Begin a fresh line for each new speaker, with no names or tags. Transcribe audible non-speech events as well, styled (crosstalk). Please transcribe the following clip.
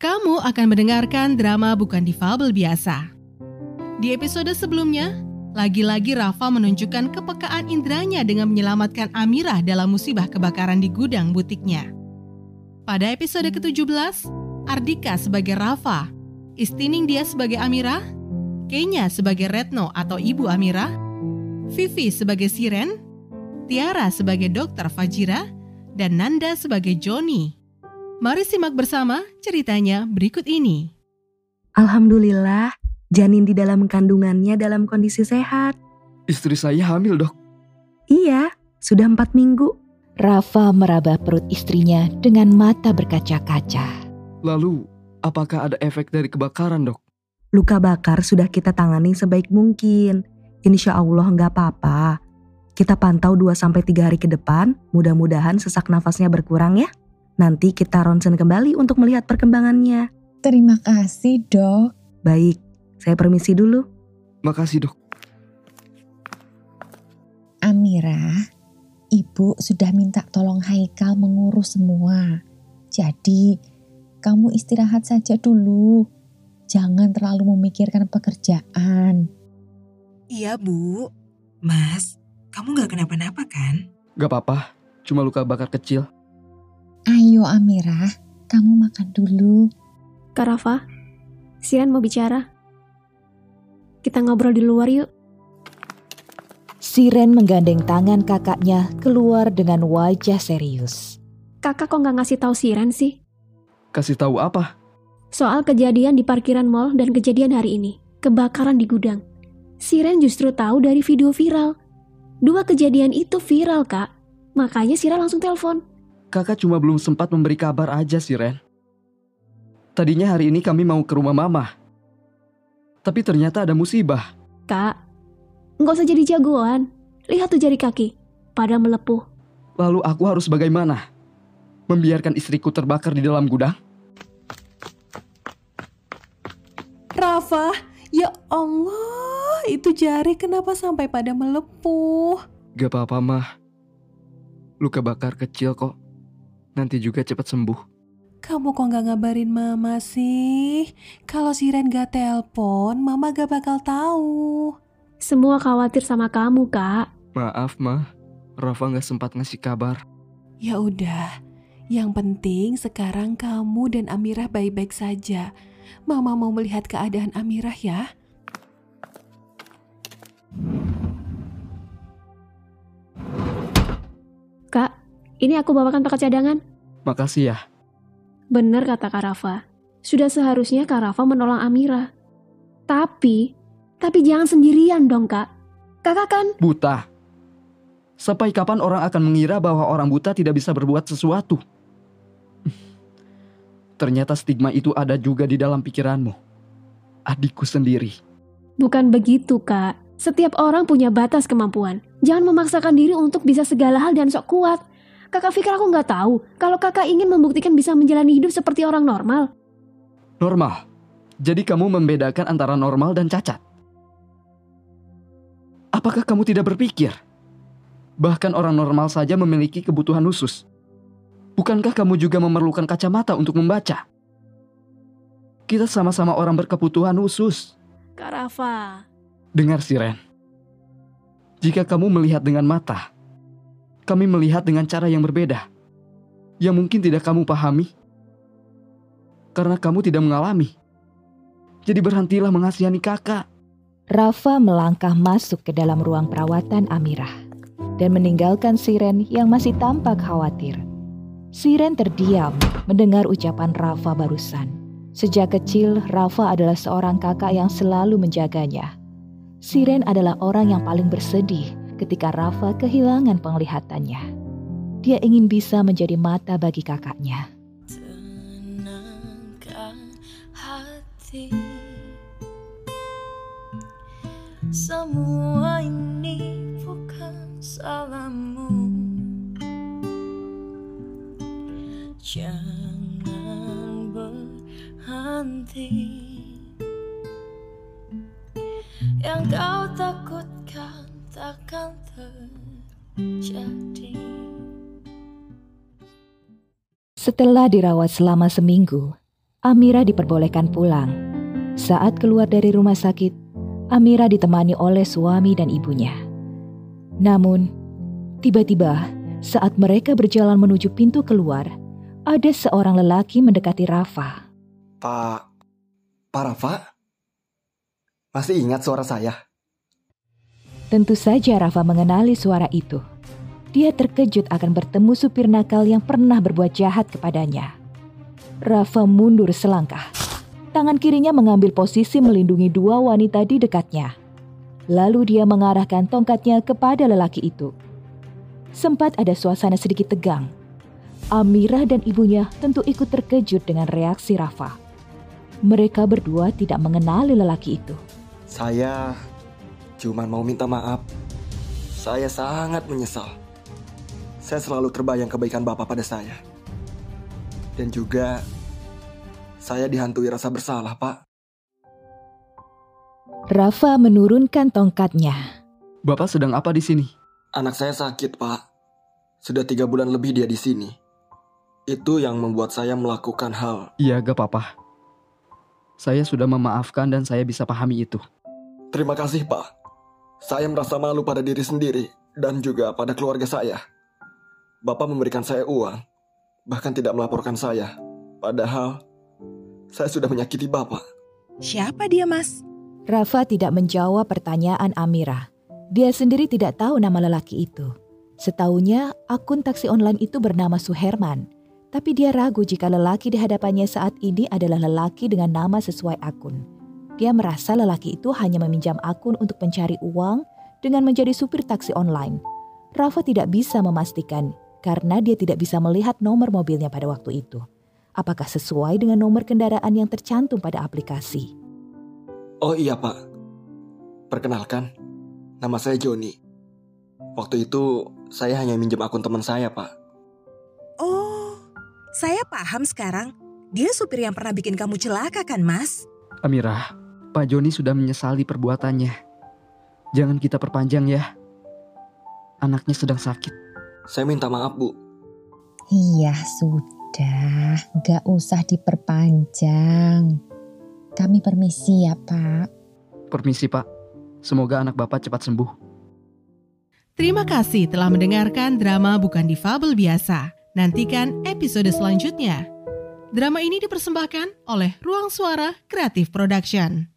Kamu akan mendengarkan drama bukan difabel biasa. Di episode sebelumnya, lagi-lagi Rafa menunjukkan kepekaan indranya dengan menyelamatkan Amirah dalam musibah kebakaran di gudang butiknya. Pada episode ke-17, Ardika sebagai Rafa, Istining dia sebagai Amirah, Kenya sebagai Retno atau Ibu Amirah, Vivi sebagai Siren, Tiara sebagai Dokter Fajira, dan Nanda sebagai Joni. Mari simak bersama ceritanya berikut ini.
Alhamdulillah, janin di dalam kandungannya dalam kondisi sehat.
Istri saya hamil dok.
Iya, sudah empat minggu.
Rafa meraba perut istrinya dengan mata berkaca-kaca.
Lalu, apakah ada efek dari kebakaran dok?
Luka bakar sudah kita tangani sebaik mungkin. Insya Allah nggak apa-apa. Kita pantau 2-3 hari ke depan, mudah-mudahan sesak nafasnya berkurang ya. Nanti kita ronsen kembali untuk melihat perkembangannya.
Terima kasih, Dok.
Baik, saya permisi dulu.
Makasih dok.
Amira, Ibu sudah minta tolong Haikal mengurus semua. Jadi, kamu istirahat saja dulu. Jangan terlalu memikirkan pekerjaan.
Iya bu, Mas, kamu gak kenapa-napa kan?
Gak apa-apa, cuma luka bakar kecil.
Ayo Amira, kamu makan dulu.
Kak Rafa, Sian mau bicara. Kita ngobrol di luar yuk.
Siren menggandeng tangan kakaknya keluar dengan wajah serius.
Kakak kok nggak ngasih tahu Siren sih?
Kasih tahu apa?
Soal kejadian di parkiran mall dan kejadian hari ini. Kebakaran di gudang. Siren justru tahu dari video viral. Dua kejadian itu viral, Kak. Makanya Siren langsung telepon.
Kakak cuma belum sempat memberi kabar aja sih Ren. Tadinya hari ini kami mau ke rumah mama. Tapi ternyata ada musibah.
Kak, nggak usah jadi jagoan. Lihat tuh jari kaki, pada melepuh.
Lalu aku harus bagaimana? Membiarkan istriku terbakar di dalam gudang?
Rafa, ya Allah, itu jari kenapa sampai pada melepuh?
Gak apa-apa mah. Luka bakar kecil kok. Nanti juga cepat sembuh.
Kamu kok nggak ngabarin mama sih? Kalau Siren gak telpon, mama gak bakal tahu.
Semua khawatir sama kamu, Kak.
Maaf mah, Rafa gak sempat ngasih kabar.
Ya udah, yang penting sekarang kamu dan Amirah baik-baik saja. Mama mau melihat keadaan Amirah ya.
Kak, ini aku bawakan paket cadangan.
Makasih ya.
Bener kata Kak Rafa. Sudah seharusnya Kak Rafa menolong Amira. Tapi, tapi jangan sendirian dong Kak. Kakak kan
Buta. Sampai kapan orang akan mengira bahwa orang buta tidak bisa berbuat sesuatu? (laughs) Ternyata stigma itu ada juga di dalam pikiranmu. Adikku sendiri.
bukan begitu Kak. Setiap orang punya batas kemampuan. Jangan memaksakan diri untuk bisa segala hal dan sok kuat. Kakak pikir aku nggak tahu kalau kakak ingin membuktikan bisa menjalani hidup seperti orang normal.
Normal. Jadi kamu membedakan antara normal dan cacat. Apakah kamu tidak berpikir? Bahkan orang normal saja memiliki kebutuhan khusus. Bukankah kamu juga memerlukan kacamata untuk membaca? Kita sama-sama orang berkebutuhan khusus.
Kak Rafa,
Dengar Siren. Jika kamu melihat dengan mata, kami melihat dengan cara yang berbeda. Yang mungkin tidak kamu pahami. Karena kamu tidak mengalami. Jadi berhentilah mengasihani kakak.
Rafa melangkah masuk ke dalam ruang perawatan Amirah dan meninggalkan Siren yang masih tampak khawatir. Siren terdiam mendengar ucapan Rafa barusan. Sejak kecil, Rafa adalah seorang kakak yang selalu menjaganya. Siren adalah orang yang paling bersedih ketika Rafa kehilangan penglihatannya. Dia ingin bisa menjadi mata bagi kakaknya.
Tenangkan hati Semua ini bukan salahmu Jangan berhenti Yang kau takutkan takkan terjadi
Setelah dirawat selama seminggu, Amira diperbolehkan pulang. Saat keluar dari rumah sakit, Amira ditemani oleh suami dan ibunya. Namun, tiba-tiba saat mereka berjalan menuju pintu keluar, ada seorang lelaki mendekati Rafa.
Pak, Pak Rafa? Masih ingat suara saya?
Tentu saja Rafa mengenali suara itu. Dia terkejut akan bertemu supir nakal yang pernah berbuat jahat kepadanya. Rafa mundur selangkah. Tangan kirinya mengambil posisi melindungi dua wanita di dekatnya. Lalu dia mengarahkan tongkatnya kepada lelaki itu. Sempat ada suasana sedikit tegang. Amira dan ibunya tentu ikut terkejut dengan reaksi Rafa. Mereka berdua tidak mengenali lelaki itu.
Saya cuma mau minta maaf. Saya sangat menyesal. Saya selalu terbayang kebaikan Bapak pada saya. Dan juga saya dihantui rasa bersalah, Pak.
Rafa menurunkan tongkatnya.
Bapak sedang apa di sini?
Anak saya sakit, Pak. Sudah tiga bulan lebih dia di sini. Itu yang membuat saya melakukan hal.
Iya, gak apa-apa. Saya sudah memaafkan dan saya bisa pahami itu.
Terima kasih, Pak. Saya merasa malu pada diri sendiri dan juga pada keluarga saya. Bapak memberikan saya uang, bahkan tidak melaporkan saya. Padahal, saya sudah menyakiti Bapak.
Siapa dia, Mas?
Rafa tidak menjawab pertanyaan Amira. Dia sendiri tidak tahu nama lelaki itu. Setahunya, akun taksi online itu bernama Suherman. Tapi dia ragu jika lelaki di hadapannya saat ini adalah lelaki dengan nama sesuai akun. Dia merasa lelaki itu hanya meminjam akun untuk mencari uang dengan menjadi supir taksi online. Rafa tidak bisa memastikan karena dia tidak bisa melihat nomor mobilnya pada waktu itu. Apakah sesuai dengan nomor kendaraan yang tercantum pada aplikasi?
Oh iya, Pak. Perkenalkan, nama saya Joni. Waktu itu saya hanya minjem akun teman saya, Pak.
Oh, saya paham sekarang. Dia supir yang pernah bikin kamu celaka kan, Mas?
Amira, Pak Joni sudah menyesali perbuatannya. Jangan kita perpanjang ya. Anaknya sedang sakit.
Saya minta maaf, Bu.
Iya, sudah. Gak usah diperpanjang. Kami permisi ya, Pak.
Permisi, Pak. Semoga anak Bapak cepat sembuh.
Terima kasih telah mendengarkan drama Bukan Difabel Biasa. Nantikan episode selanjutnya. Drama ini dipersembahkan oleh Ruang Suara Kreatif Production.